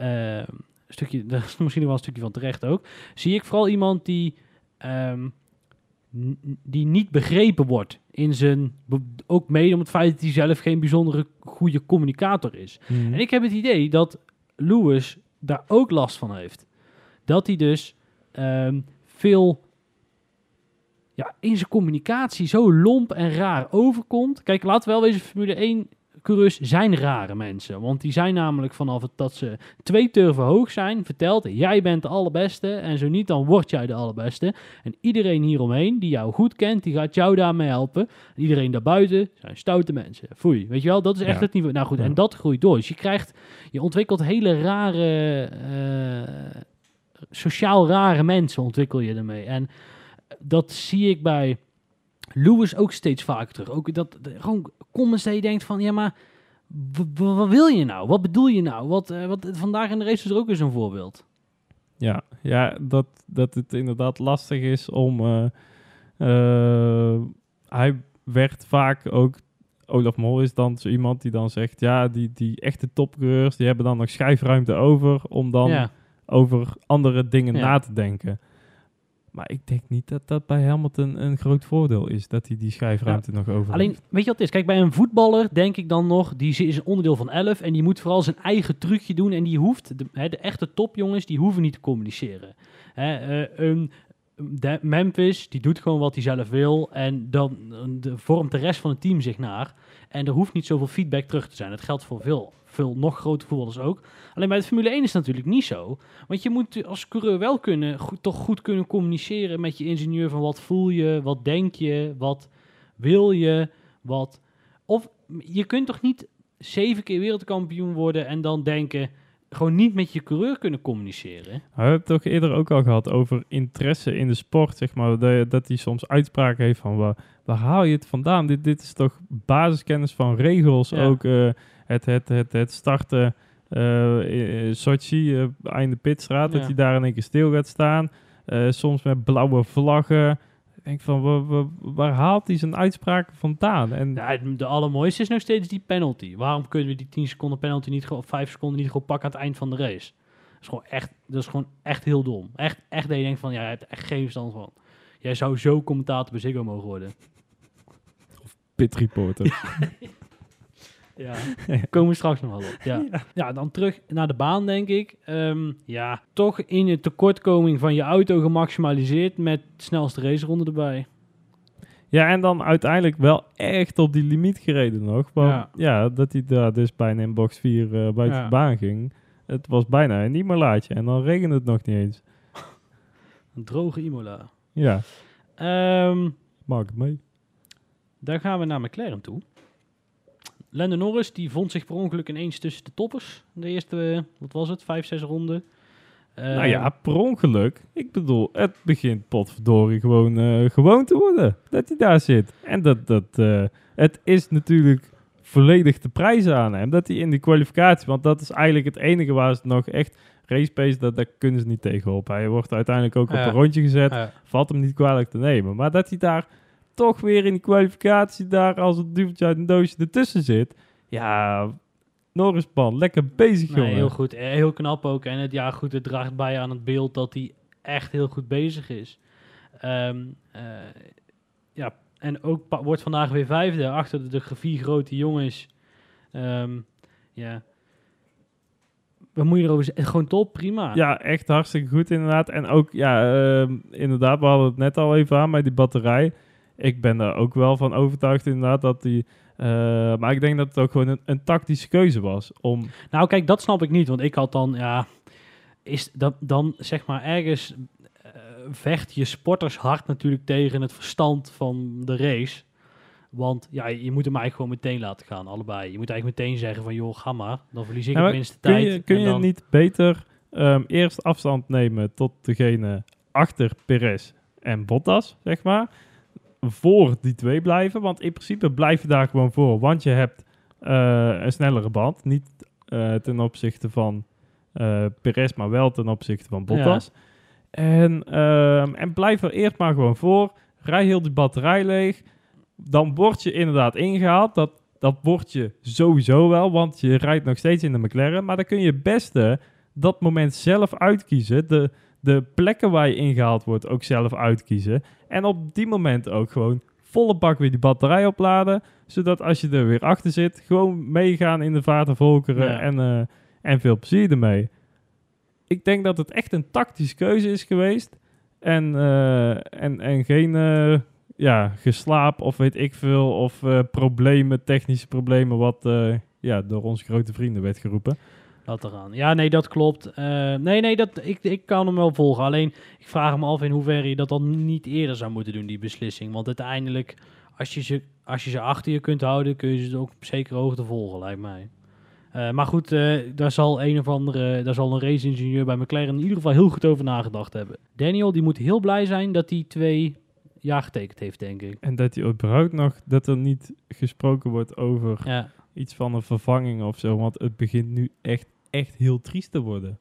uh, stukje, er is misschien wel een stukje van terecht ook. Zie ik vooral iemand die, um, die niet begrepen wordt in zijn, ook mede om het feit dat hij zelf geen bijzondere goede communicator is. Hmm. En ik heb het idee dat Lewis daar ook last van heeft. Dat hij dus um, veel ja, in zijn communicatie zo lomp en raar overkomt. Kijk, laten we wel wezen, Formule 1 zijn rare mensen. Want die zijn namelijk vanaf het dat ze twee turven hoog zijn, verteld, jij bent de allerbeste. En zo niet, dan word jij de allerbeste. En iedereen hieromheen, die jou goed kent, die gaat jou daarmee helpen. En iedereen daarbuiten zijn stoute mensen. Foei, weet je wel, dat is echt Ja. het niveau. Nou goed, Ja. en dat groeit door. Dus je krijgt, je ontwikkelt hele rare, eh, sociaal rare mensen ontwikkel je ermee. En dat zie ik bij Lewis ook steeds vaker terug. Ook dat de- gewoon comments dat je denkt van, ja maar, wat wil je nou? Wat bedoel je nou? Wat, eh, wat, vandaag in de race is er ook eens een voorbeeld. Ja, ja dat, dat het inderdaad lastig is om. eh, eh, hij werd vaak ook. Olaf Mol is dan zo iemand die dan zegt: ja, die, die echte topcoureurs die hebben dan nog schijfruimte over om dan ja. over andere dingen Ja. na te denken. Maar ik denk niet dat dat bij Hamilton een groot voordeel is dat hij die schijfruimte nog over Alleen, weet je wat het is? Kijk, bij een voetballer denk ik dan nog, die is een onderdeel van 11 en die moet vooral zijn eigen trucje doen en die hoeft, de, hè, de echte topjongens, die hoeven niet te communiceren. Hè, eh, een, de Memphis, die doet gewoon wat hij zelf wil en dan de, vormt de rest van het team zich naar. En er hoeft niet zoveel feedback terug te zijn. Dat geldt voor veel, veel nog grote voetballers ook. Alleen bij de Formule 1 is het natuurlijk niet zo. Want je moet als coureur wel kunnen, goed, toch goed kunnen communiceren met je ingenieur van wat voel je, wat denk je, wat wil je, wat... Of je kunt toch niet zeven keer wereldkampioen worden en dan denken, gewoon niet met je coureur kunnen communiceren. We hebben het toch eerder ook al gehad over interesse in de sport, zeg maar. Dat, hij soms uitspraken heeft van waar, waar haal je het vandaan? Dit, dit is toch basiskennis van regels. Ja. Ook eh, het, het, het, het starten eh in Sochi, eh, einde pitstraat, dat hij daar in één keer stil gaat staan. Eh, soms met blauwe vlaggen. Ik denk van, waar, waar, waar haalt hij zijn uitspraken vandaan? En Ja, het- de allermooiste is nog steeds die penalty. Waarom kunnen we die 10 seconden penalty niet gewoon, of 5 seconden niet gewoon pakken aan het eind van de race? Dat is gewoon echt, dat is gewoon echt heel dom. Echt, echt dat je denkt van, ja, je hebt echt geen verstand van. Jij zou zo commentator bij Ziggo mogen worden. pit reporter. Ja, komen we straks nog wel op. Ja. ja, dan terug naar de baan, denk ik. Ehm, ja, toch in je tekortkoming van je auto gemaximaliseerd met de snelste raceronde erbij. Ja, en dan uiteindelijk wel echt op die limiet gereden nog. Want Ja. ja, dat hij daar dus bijna in box 4 eh, buiten Ja. de baan ging. Het was bijna een Imolaatje en dan regende het nog niet eens. Een droge Imola. Ja, Ehm, maak het mee. daar gaan we naar McLaren toe. Lando Norris die vond zich per ongeluk ineens tussen de toppers. De eerste, eh, wat was het, vijf, zes ronden. nou ja, per ongeluk. Ik bedoel, het begint potverdorie gewoon, eh, gewoon te worden dat hij daar zit. En dat, dat, eh, het is natuurlijk volledig te prijzen aan hem. Dat hij in die kwalificatie, want dat is eigenlijk het enige waar ze nog echt race pace, dat, daar kunnen ze niet tegenop. Hij wordt uiteindelijk ook Ja. op een rondje gezet. Ja. valt hem niet kwalijk te nemen. Maar dat hij daar toch weer in die kwalificatie daar als een duveltje uit een doosje ertussen zit. Ja, Norrispan, lekker bezig Nee, jongen. heel goed. Eh, Heel knap ook. En het, ja, goed, het draagt bij aan het beeld dat hij echt heel goed bezig is. Ehm, eh, ja, en ook wordt vandaag weer vijfde achter de, de vier grote jongens. Ehm, ja. Wat moet je erover zeggen? Gewoon top, prima. Ja, echt hartstikke goed inderdaad. En ook, ja, ehm, inderdaad, we hadden het net al even aan bij die batterij. Ik ben er ook wel van overtuigd inderdaad dat die... eh, maar ik denk dat het ook gewoon een, een tactische keuze was om... Nou, kijk, dat snap ik niet. Want ik had dan, ja... is dat dan zeg maar ergens eh, vecht je sportershart natuurlijk tegen het verstand van de race. Want ja, je moet hem eigenlijk gewoon meteen laten gaan, allebei. Je moet eigenlijk meteen zeggen van, joh, ga maar. Dan verlies ik Ja, het minste kun tijd. je, kun je dan- niet beter ehm, eerst afstand nemen tot degene achter Perez en Bottas, zeg maar, voor die twee blijven? Want in principe blijf je daar gewoon voor, want je hebt eh, een snellere band. Niet eh, ten opzichte van eh Perez, maar wel ten opzichte van Bottas. En, ehm, en blijf er eerst maar gewoon voor. Rij heel die batterij leeg. Dan word je inderdaad ingehaald. Dat, dat word je sowieso wel, want je rijdt nog steeds in de McLaren. Maar dan kun je het beste dat moment zelf uitkiezen. De, de plekken waar je ingehaald wordt ook zelf uitkiezen. En op die moment ook gewoon volle bak weer die batterij opladen. Zodat als je er weer achter zit, gewoon meegaan in de vaart en volkeren. Ja. En, eh, en veel plezier ermee. Ik denk dat het echt een tactische keuze is geweest. En, eh, en, en geen eh, ja, geslaap of weet ik veel. Of problemen, technische problemen, wat ja, door onze grote vrienden werd geroepen. Dat eraan. Ja, nee, dat klopt. Eh, nee, nee, dat, ik, ik kan hem wel volgen. Alleen, ik vraag me af in hoeverre je dat dan niet eerder zou moeten doen, die beslissing. Want uiteindelijk, als je ze, als je ze achter je kunt houden, kun je ze ook op zekere hoogte volgen, lijkt mij. Eh, maar goed, eh, daar zal een of andere, daar zal een race-ingenieur bij McLaren in ieder geval heel goed over nagedacht hebben. Daniel, die moet heel blij zijn dat hij twee jaar getekend heeft, denk ik. En dat hij überhaupt nog, dat er niet gesproken wordt over Ja, iets van een vervanging of zo. Want het begint nu echt, echt heel triest te worden.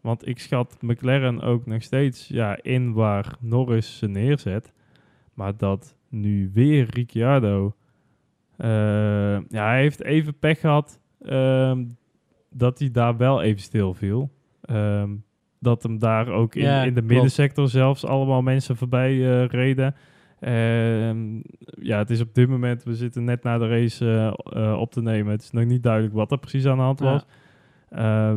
Want ik schat McLaren ook nog steeds ja, in waar Norris ze neerzet. Maar dat nu weer Ricciardo... eh, ja, hij heeft even pech gehad ehm, dat hij daar wel even stil viel. Ehm, dat hem daar ook in, Ja, in de klopt. middensector zelfs allemaal mensen voorbij eh, reden. Ehm, ja, het is op dit moment, we zitten net na de race eh, op te nemen. Het is nog niet duidelijk wat er precies aan de hand was. Eh,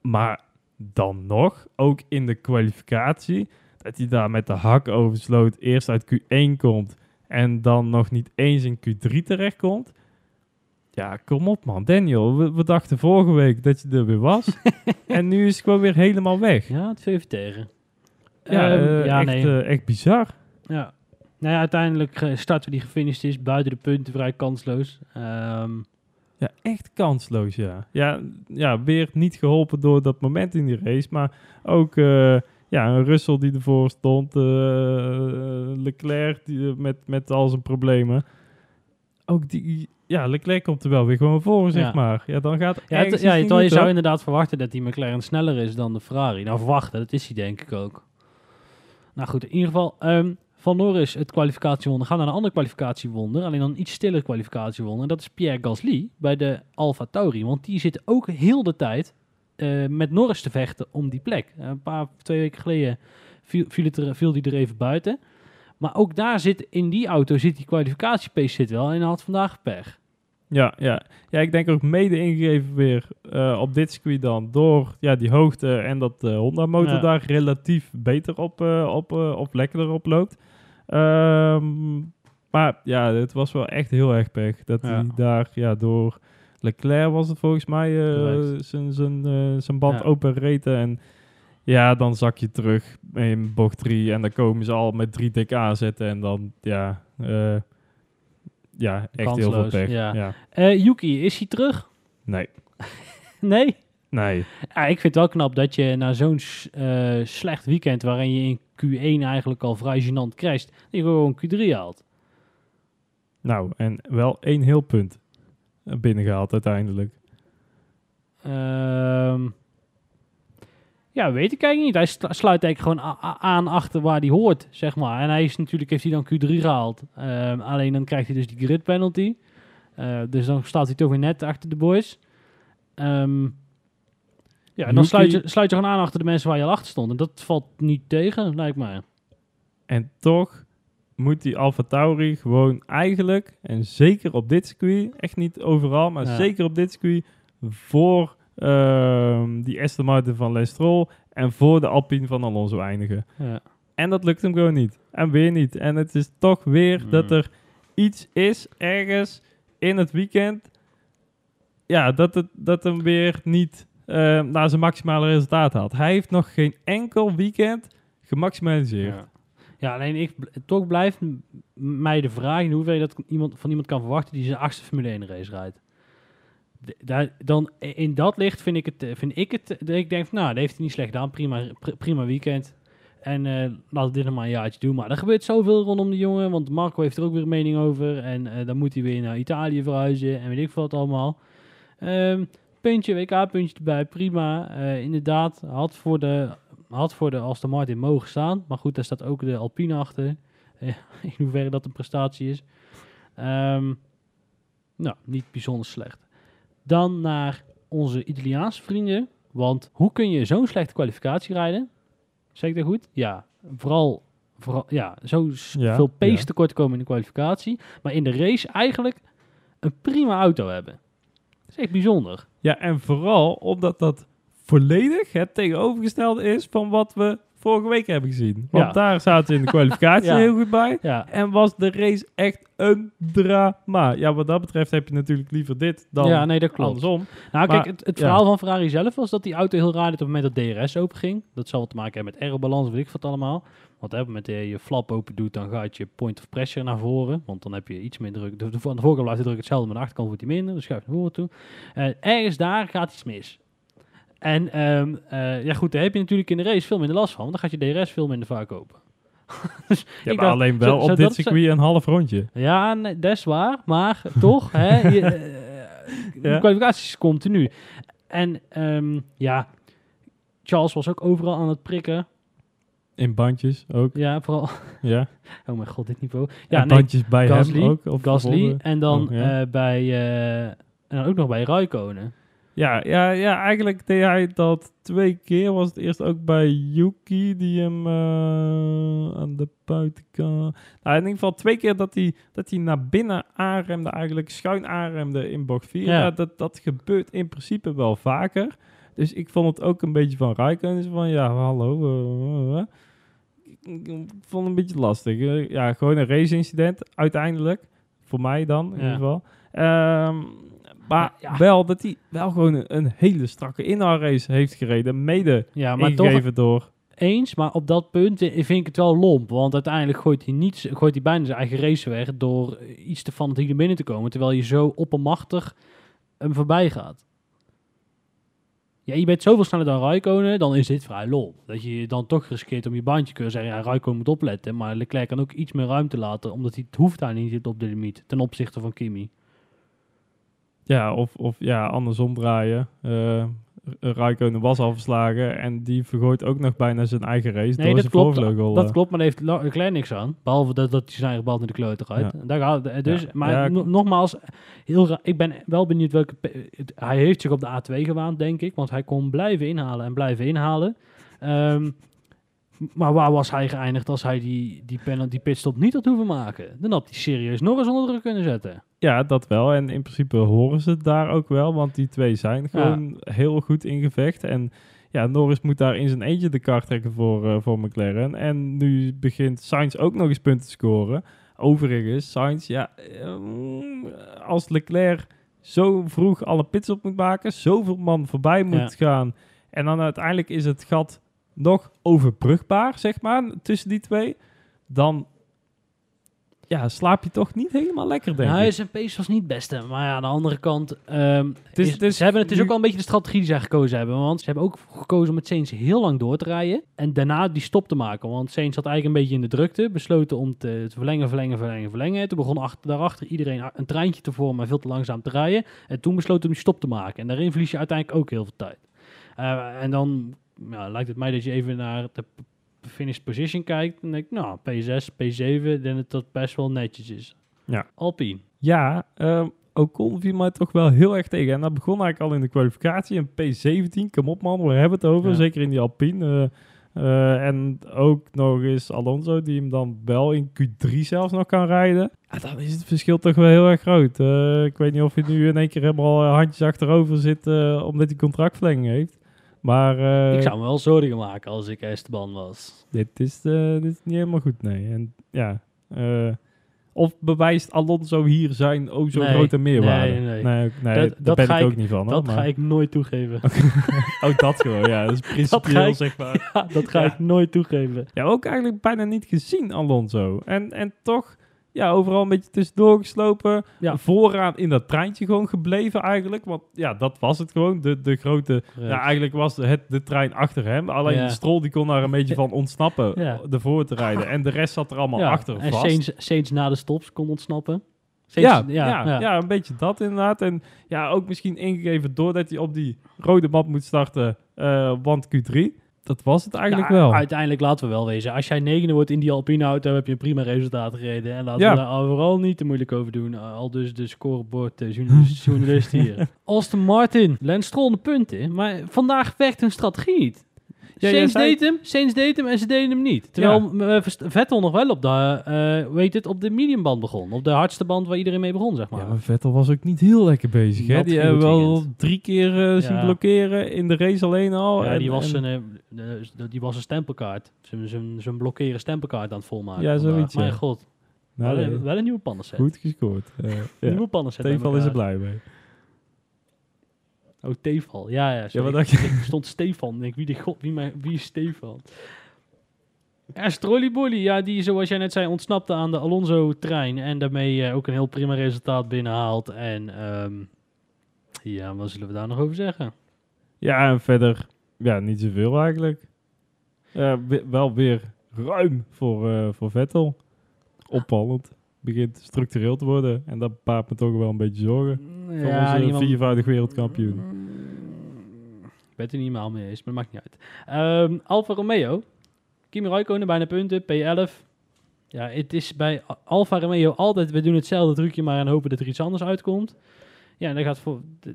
maar dan nog, ook in de kwalificatie, dat hij daar met de hak over de sloot eerst uit Q1 komt en dan nog niet eens in Q3 terechtkomt. Ja, kom op man. Daniel, we, we dachten vorige week dat je er weer was. en nu is het gewoon weer helemaal weg. ja het even tegen. Ja, Ehm, eh, ja echt, nee. eh, echt bizar. Ja. Nou ja, uiteindelijk starten die gefinished is, buiten de punten, vrij kansloos. Ehm, Ja, echt kansloos, ja. Ja, ja weer niet geholpen door dat moment in die race. Maar ook eh, ja, een Russell die ervoor stond. eh, Leclerc die, eh, met, met al zijn problemen. Ook die... Ja, Leclerc komt er wel weer gewoon voor, zeg maar. Ja, dan gaat ja, het- ja, terwijl je zou inderdaad verwachten dat die McLaren sneller is dan de Ferrari. Nou, verwachten, dat is hij denk ik ook. Nou goed, in ieder geval, ehm, Van Norris het kwalificatiewonder. Gaan naar een ander kwalificatiewonder, alleen dan een iets stiller kwalificatiewonder. En dat is Pierre Gasly bij de Alfa Tauri. Want die zit ook heel de tijd eh, met Norris te vechten om die plek. Eh, een paar, twee weken geleden viel, viel, het er, viel die er even buiten. Maar ook daar zit, in die auto zit die kwalificatiepace zit wel. En had vandaag pech. Ja, ja. ja, ik denk ook mede ingegeven weer eh, op dit circuit dan door ja, die hoogte en dat de Honda-motor Ja. daar relatief beter op, eh, op, op lekkerder op loopt. Ehm, maar ja, het was wel echt heel erg pech dat hij daar ja, door Leclerc was het volgens mij eh, zijn zijn eh, zijn band Ja. open reten en ja, dan zak je terug in bocht 3 en dan komen ze al met 3 dik aanzetten en dan ja, eh, ja echt heel veel pech. ja. ja. Yuki, is hij terug? Nee. Nee? Nee. Ja, ik vind het wel knap dat je na zo'n slecht weekend, waarin je in Q1 eigenlijk al vrij gênant crasht, je gewoon Q3 haalt. Nou, en wel één heel punt binnengehaald uiteindelijk. Ehm, ja, weet ik eigenlijk niet. Hij slu- sluit eigenlijk gewoon aan achter waar hij hoort, zeg maar. En hij is natuurlijk, heeft hij dan Q3 gehaald. Ehm, alleen dan krijgt hij dus die grid penalty. Eh, dus dan staat hij toch weer net achter de boys. Ehm, ja, en dan Yuki- sluit je, sluit je gewoon aan achter de mensen waar je al achter stond. En dat valt niet tegen, lijkt mij. En toch moet die Alfa Tauri gewoon eigenlijk, en zeker op dit circuit, echt niet overal, maar Ja. zeker op dit circuit, voor ehm, die Aston Martin van Les Stroll en voor de Alpine van Alonso eindigen. Ja. En dat lukt hem gewoon niet. En weer niet. En het is toch weer Hmm. dat er iets is ergens in het weekend. Ja, dat het dat hem weer niet eh, naar zijn maximale resultaat had. Hij heeft nog geen enkel weekend gemaximaliseerd. Ja. Alleen ik toch blijft mij de vraag in hoeverre dat iemand, van iemand kan verwachten die zijn achtste Formule 1 race rijdt. Daar, dan in dat licht vind ik het, eh, vind ik het, dat ik denk, nou, dat heeft hij niet slecht gedaan, prima, pr- prima weekend. En laten we dit nog maar een jaartje doen. Maar er gebeurt zoveel rondom de jongen, want Marco heeft er ook weer een mening over. En eh, dan moet hij weer naar Italië verhuizen en weet ik wat allemaal. Ehm, puntje, WK, puntje erbij, prima. Eh, inderdaad, had voor de had voor de Aston Martin mogen staan. Maar goed, daar staat ook de Alpine achter. In hoeverre dat een prestatie is. Ehm, nou, niet bijzonder slecht. Dan naar onze Italiaanse vrienden. Want hoe kun je zo'n slechte kwalificatie rijden? Zeg ik dat goed? Ja, vooral, vooral ja, zo Ja, veel pace ja. tekort komen in de kwalificatie. Maar in de race eigenlijk een prima auto hebben. Dat is echt bijzonder. Ja, en vooral omdat dat volledig het tegenovergestelde is van wat we vorige week hebben gezien. Want Ja. daar zaten we in de kwalificatie Ja. heel goed bij. Ja, En was de race echt een drama. Ja, wat dat betreft heb je natuurlijk liever dit dan ja nee, dat klopt. andersom. Nou, Maar, kijk, het, verhaal van Ferrari zelf was dat die auto heel raar deed op het moment dat DRS open ging. Dat zal wat te maken hebben met aerobalans, weet ik wat allemaal. Want hè, op het moment dat je je flap open doet, dan gaat je point of pressure naar voren. Want dan heb je iets meer druk. De, de, de voorkant blijft de druk hetzelfde, maar de achterkant wordt die minder. Dus schuift naar voren toe. Eh, ergens daar gaat iets mis. En ehm, eh, ja goed, daar heb je natuurlijk in de race veel minder last van. Want dan gaat je DRS veel minder vaak open. dus Ja, maar dacht, alleen wel zo- op dit circuit een half rondje. ja, nee, dat is waar. Maar toch, hè, je, eh, de Ja. kwalificatie is continu. En ehm, ja, Charles was ook overal aan het prikken. In bandjes ook. Ja, vooral... Ja. Oh mijn god, dit niveau. Ja, nee, bandjes bij Gasly, hem ook. Of Gasly. En dan Oh, ja. eh, bij... en dan ook nog bij Raikkonen. Ja, ja, ja, eigenlijk deed hij dat twee keer. Was het eerst ook bij Yuki, die hem eh, aan de buitenkant... Nou, in ieder geval twee keer dat hij, dat hij naar binnen aanremde, eigenlijk schuin aanremde in bocht 4. Ja. Ja. dat, dat gebeurt in principe wel vaker. Dus ik vond het ook een beetje van Raikkonen. Zo Van, ja, hallo. eh, eh. Ik vond het een beetje lastig. Ja, gewoon een race-incident, uiteindelijk. Voor mij dan, in Ja. ieder geval. Ehm, maar Ja. wel dat hij wel gewoon een, een hele strakke inhaalrace heeft gereden. Mede Ja, maar toch door... eens. Maar op dat punt vind ik het wel lomp. Want uiteindelijk gooit hij, niet, z- gooit hij bijna zijn eigen race weg... door iets te van het hier binnen te komen. Terwijl je zo oppermachtig hem voorbij gaat. Ja, je bent zoveel sneller dan Raikkonen, dan is dit vrij lol. Dat je dan toch riskeert om je bandje kunnen zeggen, ja, Raikkonen moet opletten. Maar Leclerc kan ook iets meer ruimte laten, omdat hij het hoeft daar niet op de limiet, ten opzichte van Kimi. Ja, of, of ja, andersom draaien. Eh Raikkonen was al verslagen en die vergooit ook nog bijna zijn eigen race Nee, door dat klopt, voorvleugel. dat eh. klopt, maar daar heeft Leclerc niks aan. Behalve dat, dat hij zijn eigen bal naar de klote rijdt. Ja. Daar gaat het. Dus, Ja. Maar Ja, no- nogmaals, heel ik ben wel benieuwd welke... Hij heeft zich op de A2 gewaand, denk ik. Want hij kon blijven inhalen en blijven inhalen. Ehm, maar waar was hij geëindigd als hij die, die, penalty, die pitstop niet had hoeven maken? Dan had hij serieus nog eens onder druk kunnen zetten. Ja, dat wel. En in principe horen ze het daar ook wel, want die twee zijn gewoon heel goed in gevecht. En ja, Norris moet daar in zijn eentje de kar trekken voor, eh, voor McLaren. En nu begint Sainz ook nog eens punten te scoren. Overigens, Sainz, ja, eh, mm, als Leclerc zo vroeg alle pits op moet maken, zoveel man voorbij moet Ja. gaan. En dan uiteindelijk is het gat nog overbrugbaar, zeg maar, tussen die twee. Dan ja, slaap je toch niet helemaal lekker, denk Nou, ik. zijn pace was niet het beste. Maar ja, aan de andere kant... ehm, Het is- is ze hebben, het is nu- ook wel een beetje de strategie die zij gekozen hebben. Want ze hebben ook gekozen om met Sainz heel lang door te rijden. En daarna die stop te maken. Want Sainz zat eigenlijk een beetje in de drukte. Besloten om te, te verlengen, verlengen, verlengen, verlengen. Toen begon achter, daarachter iedereen een treintje te vormen, maar veel te langzaam te rijden. En toen besloten om die stop te maken. En daarin verlies je uiteindelijk ook heel veel tijd. Eh, en dan ja, lijkt het mij dat je even naar de p- finish position kijkt. En denk ik, nou, P6, P7, ik denk dat dat best wel netjes is. Ja. Alpine. Ja, ehm Ocon viel mij toch wel heel erg tegen. En dat begon eigenlijk al in de kwalificatie. Een P17, kom op man, waar hebben we het over? Ja. Zeker in die Alpine. eh, eh, en ook nog eens Alonso, die hem dan wel in Q3 zelfs nog kan rijden. Ja, dan is het verschil toch wel heel erg groot. Eh, ik weet niet of hij nu in één keer helemaal handjes achterover zit, omdat hij contractverlenging heeft. Maar eh, ik zou me wel zorgen maken als ik Esteban was. dit, is, eh, dit is niet helemaal goed, nee. En ja, eh, of bewijst Alonso hier zijn oh zo Nee, grote meerwaarde? nee, nee. nee, nee, Dat- daar dat ben ik ook ik- niet van. hoor, Dat maar- ga ik nooit toegeven. Oh, dat gewoon, ja. Dat is principieel, zeg maar. Ja, dat ga Ja. ik nooit toegeven. Ja, ook eigenlijk bijna niet gezien, Alonso. En, en toch, ja, overal een beetje tussendoor geslopen. Ja. Vooraan in dat treintje gewoon gebleven eigenlijk. Want ja, dat was het gewoon. De, de grote... Ja, eigenlijk was het de trein achter hem. Alleen Ja. de Stroll die kon daar een beetje van ontsnappen. Ja. Ervoor te rijden. En de rest zat er allemaal ja. achter en vast. Sainz, Sainz na de stops kon ontsnappen. Ja, ja, ja, een beetje dat inderdaad. En ja, ook misschien ingegeven doordat hij op die rode band moet starten. eh, want Q3. Dat was het eigenlijk Ja, wel. Uiteindelijk laten we wel wezen. Als jij negende wordt in die Alpine auto, heb je een prima resultaat gereden. En laten Ja. we daar overal niet te moeilijk over doen. Uh, Al dus de scorebord uh, journalist, journalist hier. Aston Martin, Lance Stroll de punten. Maar vandaag werkt hun strategie niet. Ja, zei- deed hem, deed hem en ze deden hem niet. Terwijl eh, Vettel nog wel op de, eh weet het, op de mediumband begon. Op de hardste band waar iedereen mee begon, zeg maar. Ja, maar Vettel was ook niet heel lekker bezig. Hè? Die hebben wel drie keer eh, zien Ja. blokkeren in de race alleen al. Ja, En- die was, en- een, eh, die was een stempelkaart. Zijn blokkeren stempelkaart aan het volmaken. Ja, zoiets. Mijn god. nou, wel, nee, een- wel een nieuwe pannenset. goed gescoord. Eh, ja. Nieuwe pannenset. Stefan is er blij mee. Oh, Tefal. Ja, ja. sorry. wat dacht je? Ik stond Stefan. Ik denk, wie de god, wie, mijn, wie is Stefan? Ja. Ja, die, zoals jij net zei, ontsnapte aan de Alonso-trein. En daarmee eh, ook een heel prima resultaat binnenhaalt. En ehm, ja, wat zullen we daar nog over zeggen? Ja, en verder, ja, niet zoveel eigenlijk. Ja, we- wel weer ruim voor, eh, voor Vettel. Opvallend. Begint structureel te worden. En dat baart me toch wel een beetje zorgen. Voor onze niemand- viervoudig wereldkampioen. Ik ben het er niet helemaal mee eens, maar dat maakt niet uit. Ehm Alfa Romeo. Kimi Räikkönen bijna punten, P11. Ja, het is bij Alfa Romeo altijd, we doen hetzelfde trucje, maar en hopen dat er iets anders uitkomt. Ja, en dat gaat,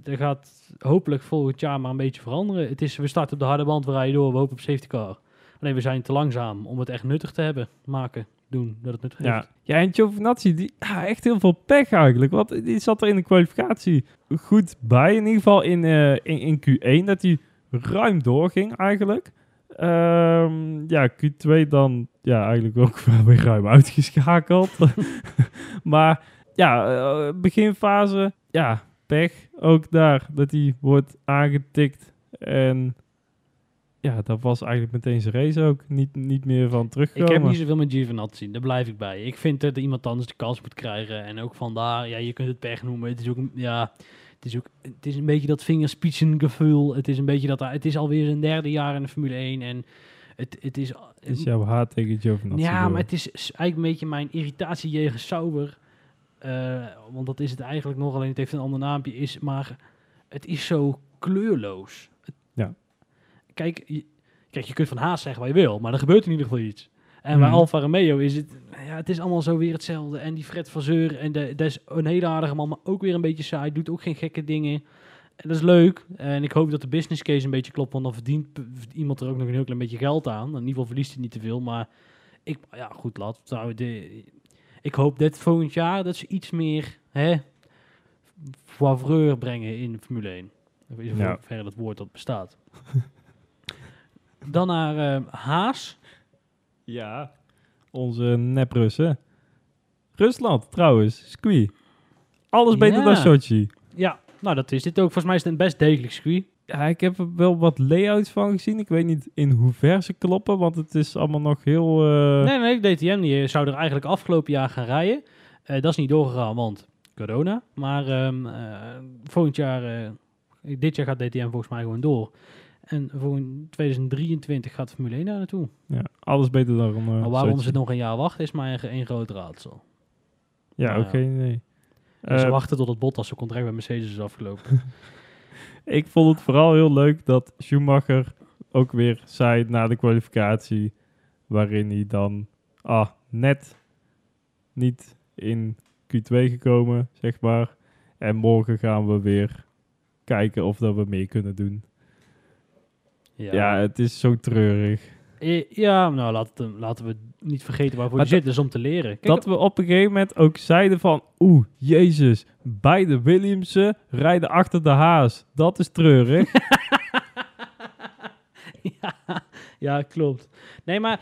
dat gaat hopelijk volgend jaar maar een beetje veranderen. Het is, we starten op de harde band, we rijden door, we hopen op safety car. Alleen we zijn te langzaam om het echt nuttig te hebben, maken, doen, dat het nuttig Ja. heeft. ja, en Giovinazzi, die ja, echt heel veel pech eigenlijk. Want die zat er in de kwalificatie goed bij. In ieder geval in, eh, in, in Q1, dat hij ruim doorging eigenlijk. Ehm, ja, Q2 dan ja, eigenlijk ook wel weer ruim uitgeschakeld. maar ja, eh, beginfase, ja, pech ook daar. Dat hij wordt aangetikt. En ja, dat was eigenlijk meteen zijn race ook. Niet, niet meer van teruggekomen. Ik heb niet zoveel met Giovinazzi, daar blijf ik bij. Ik vind dat iemand anders de kans moet krijgen. En ook vandaar, ja, je kunt het pech noemen. Het is ook, ja, het is ook, het is een beetje dat vingerspitsengevoel. Het is een beetje dat, het is alweer zijn derde jaar in de Formule 1 en het, het is... Het is jouw haat tegen Giovinazzi. ja, door. maar het is eigenlijk een beetje mijn irritatie tegen Sauber. Eh, want dat is het eigenlijk nog, alleen het heeft een ander naampje. Is, maar het is zo kleurloos. Kijk je, kijk, je kunt van Haas zeggen wat je wil, maar er gebeurt in ieder geval iets. En bij Mhm. Alfa Romeo is het, ja, het is allemaal zo weer hetzelfde. En die Fred Vasseur, en de, dat is een hele aardige man, maar ook weer een beetje saai. Doet ook geen gekke dingen. En dat is leuk. En ik hoop dat de business case een beetje klopt, want dan verdient iemand er ook nog een heel klein beetje geld aan. In ieder geval verliest hij niet te veel, maar ik, ja goed, laat nou, de, ik hoop dat volgend jaar dat ze iets meer, hè, brengen in Formule 1. Of in Ja. hoeverre dat woord dat bestaat. Dan naar eh, Haas. Ja, onze neprussen. Rusland trouwens, Squee. Alles beter Ja. dan Sochi. Ja, nou dat is dit ook. Volgens mij is het een best degelijk circuit. Ja, ik heb er wel wat layouts van gezien. Ik weet niet in hoever ze kloppen, want het is allemaal nog heel... eh, Nee, nee, DTM die zou er eigenlijk afgelopen jaar gaan rijden. Eh, dat is niet doorgegaan, want corona. Maar ehm, eh, volgend jaar, eh, dit jaar gaat DTM volgens mij gewoon door. En voor 2023 gaat Formule 1 daar naartoe. ja, alles beter dan uh, maar waarom ze nog een jaar wachten is maar een, een groot raadsel. Ja, Nou idee. En ze Eh, wachten tot het Bottas zijn contract bij Mercedes is afgelopen. Ik vond het vooral heel leuk dat Schumacher ook weer zei na de kwalificatie, waarin hij dan ah, net niet in Q2 gekomen, zeg maar. En morgen gaan we weer kijken of dat we mee kunnen doen. Ja, het is zo treurig. Ja nou laten, laten we niet vergeten waarvoor Maar je zit, dus om te leren. Kijk, dat we op een gegeven moment ook zeiden van, oeh, jezus, beide Williamsen rijden achter de haas. Dat is treurig. ja, ja, klopt. Nee, maar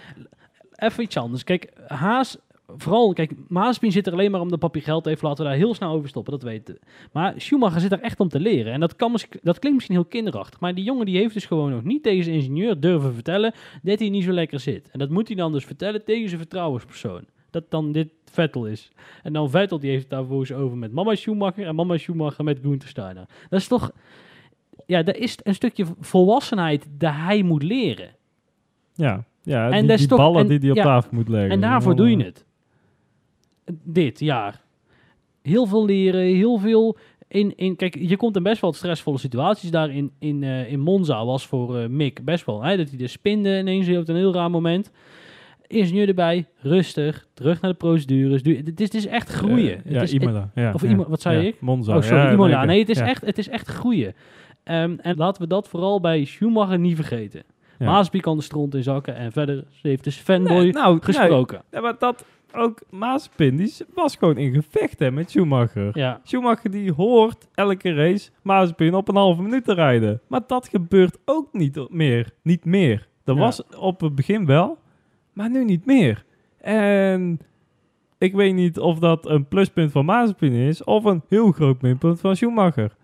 even iets anders. Kijk, Haas vooral, kijk, Mazepin zit er alleen maar om de papje geld heeft. Laten we daar heel snel over stoppen, dat weten. Maar Schumacher zit er echt om te leren. En dat, kan, dat klinkt misschien heel kinderachtig. Maar die jongen die heeft dus gewoon nog niet tegen zijn ingenieur durven vertellen dat hij niet zo lekker zit. En dat moet hij dan dus vertellen tegen zijn vertrouwenspersoon. Dat dan dit Vettel is. En dan Vettel die heeft het daar over met mama Schumacher en mama Schumacher met Gunther Steiner. Dat is toch... Ja, dat is een stukje volwassenheid dat hij moet leren. Ja, ja En die, ballen en- die hij op ja, tafel moet leggen. En daarvoor doe je het. Dit jaar. Heel veel leren, heel veel... In, in, kijk, je komt in best wel stressvolle situaties. Daar in, in, eh, in Monza was voor eh, Mick best wel. Hè, dat hij de spinde ineens op een heel raar moment. Ingenieur erbij, rustig, terug naar de procedures. Du- Het is, het is echt groeien. Het ja, is- Imola. Ja, of Imo- wat zei ja, ik? Monza. Oh, sorry, Imola. Nee, het is, echt, het is echt groeien. Ehm, en laten we dat vooral bij Schumacher niet vergeten. Mazepin kan de stront in zakken en verder heeft dus fanboy Nee, nou, nee. gesproken. Maar dat ook Maaspin, die was gewoon in gevecht hè, met Schumacher. Ja, Schumacher die hoort elke race Maaspin op een halve minuut te rijden. Maar dat gebeurt ook niet meer. Niet meer. Dat Ja. was op het begin wel, maar nu niet meer. En ik weet niet of dat een pluspunt van Maaspin is of een heel groot minpunt van Schumacher.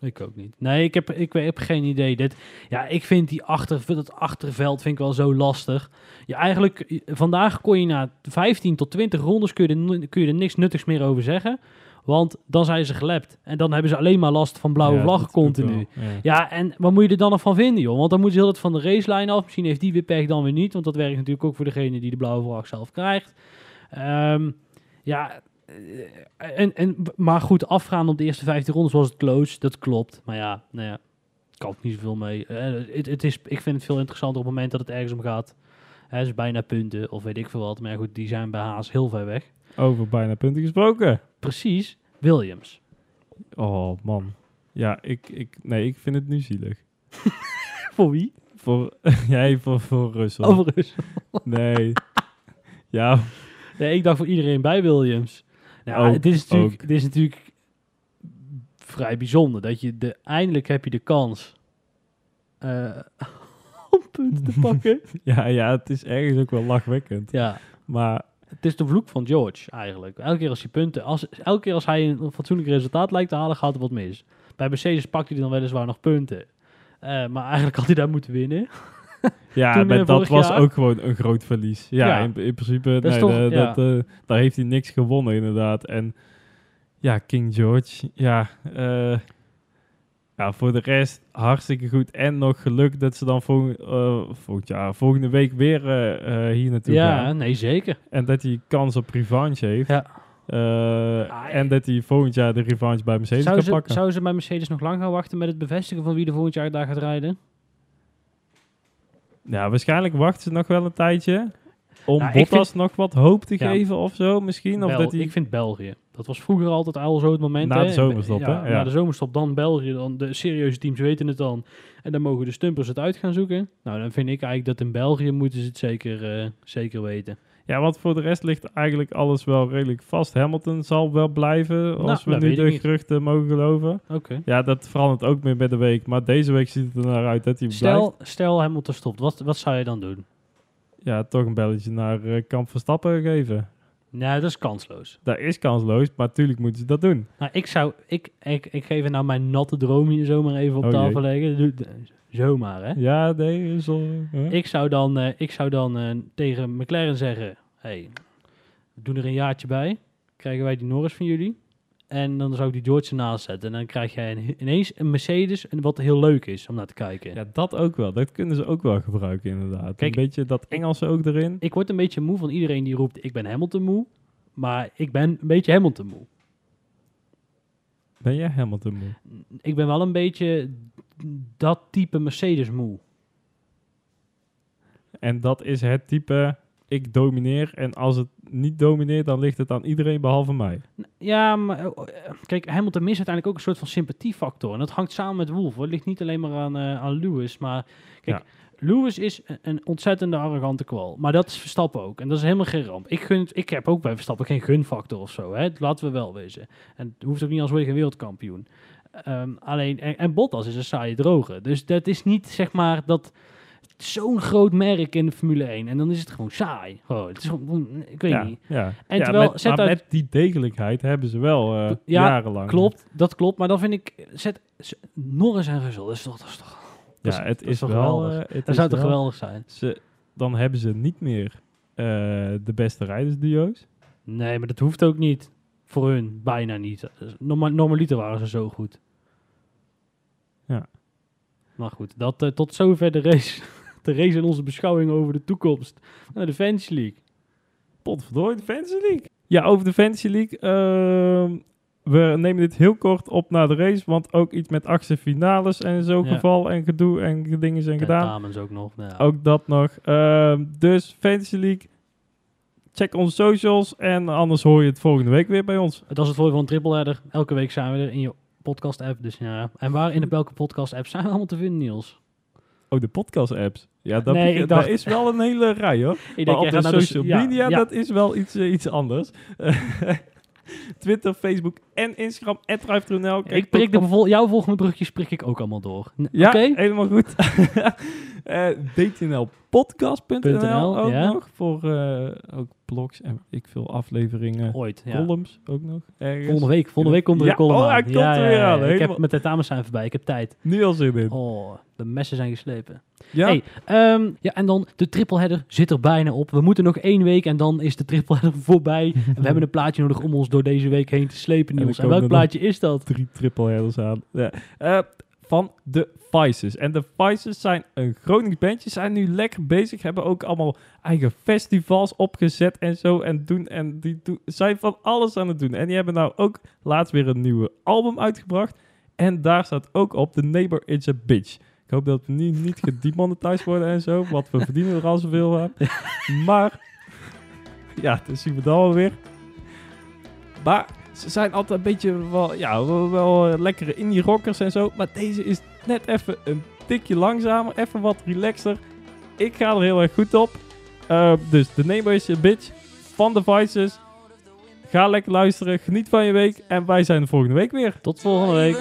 Ik ook niet. Nee, ik heb, ik heb geen idee. Dit, ja, ik vind die achter, dat achterveld vind ik wel zo lastig. Ja, eigenlijk, vandaag kon je na 15 tot 20 rondes kun je, er, kun je er niks nuttigs meer over zeggen. Want dan zijn ze gelept. En dan hebben ze alleen maar last van blauwe Ja, vlaggen continu. ja. Ja, en wat moet je er dan nog van vinden, joh? Want dan moeten ze heel het van de racelijn af. Misschien heeft die weer pech dan weer niet. Want dat werkt natuurlijk ook voor degene die de blauwe vlag zelf krijgt. Ehm, ja, eh, en, en, maar goed, afgaan op de eerste 15 rondes was het close. Dat klopt. Maar ja, nou ja, kan ik niet zoveel mee. Eh, het, is, ik vind het veel interessanter op het moment dat het ergens om gaat. Hè, dus bijna punten of weet ik veel wat. Maar ja, goed, die zijn bij Haas heel ver weg. Over bijna punten gesproken. Precies, Williams. Oh man. Ja, ik, ik, nee, ik vind het nu zielig. Voor wie? Voor, jij voor, voor Russell. Overigens. Nee. ja, Nee, ik dacht voor iedereen bij Williams. Nou, Ook, het, is natuurlijk, ook. het is natuurlijk vrij bijzonder dat je de, eindelijk heb je de kans eh, om punten te pakken. ja, ja, het is ergens ook wel lachwekkend. ja, Maar het is de vloek van George eigenlijk. Elke keer als hij punten, als, elke keer als hij een fatsoenlijk resultaat lijkt te halen, gaat er wat mis. Bij Mercedes pakt hij dan weliswaar nog punten. Eh, maar eigenlijk had hij daar moeten winnen. ja, Toen, maar eh, dat was jaar? ook gewoon een groot verlies. Ja, Ja. In, in principe, Dat nee, toch- ja. dat, eh, daar heeft hij niks gewonnen inderdaad. En ja, King George, ja, eh, ja, voor de rest hartstikke goed. En nog geluk dat ze dan volgend, eh, volgend jaar, volgende week weer hier naartoe ja, gaan. nee, zeker. En dat hij kans op revanche heeft. Ja. Ah, en dat hij volgend jaar de revanche bij Mercedes Zou kan ze, pakken. zou ze bij Mercedes nog lang gaan wachten met het bevestigen van wie er volgend jaar daar gaat rijden? Ja, waarschijnlijk wachten ze nog wel een tijdje. Om Nou, Bottas nog wat hoop te Ja. geven of zo misschien. Of dat. Ik vind België. Dat was vroeger altijd al zo het moment. Na hè. de zomerstop, ja, hè? Ja. Na de zomerstop, dan België. Dan de serieuze teams weten het dan. En dan mogen de stumpers het uit gaan zoeken. Nou, dan vind ik eigenlijk dat in België moeten ze het zeker, eh, zeker weten. Ja, want voor de rest ligt eigenlijk alles wel redelijk vast. Hamilton zal wel blijven, als we nu de geruchten mogen geloven. Oké. Ja, dat verandert ook meer bij de week. Maar deze week ziet het er naar uit dat hij blijft. Stel, stel Hamilton stopt. Wat, wat zou je dan doen? Ja, toch een belletje naar eh, Kamp Verstappen geven. Nee, dat is kansloos. Dat is kansloos, maar natuurlijk moeten ze dat doen. Nou, ik zou... Ik, ik, ik geef nou mijn natte droom hier zomaar even op Oh, tafel leggen. Zomaar, hè? Ja, nee, is al... hè? Ik zou dan, eh, ik zou dan eh, tegen McLaren zeggen: hey, we doen er een jaartje bij. Krijgen wij die Norris van jullie? En dan zou ik die George ernaast zetten. En dan krijg jij een- ineens een Mercedes, en wat heel leuk is om naar te kijken. Ja, dat ook wel. Dat kunnen ze ook wel gebruiken, inderdaad. Kijk, een beetje dat Engelse ook erin. Ik word een beetje moe van iedereen die roept: ik ben Hamilton moe. Maar ik ben een beetje Hamilton moe. Ben jij Hamilton moe? Ik ben wel een beetje dat type Mercedes moe. En dat is het type, ik domineer. En als het niet domineert, dan ligt het aan iedereen behalve mij. Ja, maar eh, kijk, Hamilton mist uiteindelijk ook een soort van sympathiefactor. En dat hangt samen met Wolf. hoor. Het ligt niet alleen maar aan, aan Lewis. Maar kijk, Ja. Lewis is een, een ontzettende arrogante kwal. Maar dat is Verstappen ook. En dat is helemaal geen ramp. Ik, gun, ik heb ook bij Verstappen geen gunfactor of zo. Hè? Laten we wel wezen. En het hoeft ook niet als geen wereldkampioen. Ehm, alleen, en, en Bottas is een saaie droge. Dus dat is niet zeg maar dat zo'n groot merk in de Formule 1. En dan is het gewoon saai. Oh, het is gewoon, ik weet ja, niet. Ja. En Ja, terwijl, met, zet maar uit- met die degelijkheid hebben ze wel eh, Ja, jarenlang. Klopt, dat klopt. Maar dan vind ik, zet Norris en Russell, dat is toch, dat is toch, Ja, is- het is toch wel. geweldig. eh, het dat zou toch wel- geweldig zijn? Ze, dan hebben ze niet meer eh, de beste rijdersduo's. Nee, maar dat hoeft ook niet. Voor hun, bijna niet. Norma normaliter waren ze zo goed. Ja. Maar goed, dat, tot zover de race. De race en onze beschouwing over de toekomst. Naar de Fantasy League. Potverdorie, de Fantasy League. Ja, over de Fantasy League. ehm, we nemen dit heel kort op na de race, want ook iets met achtste finales en zo Ja. geval en gedoe en dingen zijn gedaan. Tentamens ook nog. Ja. Ook dat nog. Ehm, dus Fantasy League. Check onze socials en anders hoor je het volgende week weer bij ons. Dat is het voordeel van een triple header. Elke week zijn we er in je podcast app. Dus ja. En waar in de welke podcast app zijn we allemaal te vinden, Niels? Oh, de podcast apps. Ja, dat, Nee, begint- ik dacht- daar is wel een hele rij hoor. Ik Maar jij op de de social media, ja. dat is wel iets, eh, iets anders. Twitter, Facebook en Instagram, @drive.nl. Ik prik de vol- jouw volgende brugjes prik ik ook allemaal door. N- Ja, helemaal goed. Eh dtnlpodcast.nl .nl, ook ja. nog. Voor eh, ook blogs en ik veel afleveringen. Ooit, ja. Columns ook nog. Ergens. Volgende week, volgende week komt er Ja, een column oh, aan. er weer aan, Ik heb met tentamens zijn voorbij. Ik heb tijd. Nu al zin in. Oh, de messen zijn geslepen. ja? Hey, ehm, ja, en dan de tripleheader zit er bijna op. We moeten nog één week en dan is de tripleheader voorbij. en we hebben een plaatje nodig om ons door deze week heen te slepen, En Niels. En welk plaatje is dat? drie triple headers aan. Ja. Eh, van de Vices. En de Vices zijn een Gronings bandje, zijn nu lekker bezig, hebben ook allemaal eigen festivals opgezet en zo. En, doen, en die doen, zijn van alles aan het doen. En die hebben nou ook laatst weer een nieuwe album uitgebracht. En daar staat ook op, The Neighbor is a Bitch. Ik hoop dat we nu niet gedemonetized worden en zo, want we verdienen er al zoveel aan. Maar, ja, dat zien we dan wel weer. Maar ze zijn altijd een beetje wel, ja, wel, wel eh, lekkere indie rockers en zo. Maar deze is net even een tikje langzamer, even wat relaxer. Ik ga er heel erg goed op. Eh, dus de Neighbor is a Bitch van The Vices. Ga lekker luisteren, geniet van je week. En wij zijn de volgende week weer. Tot volgende week.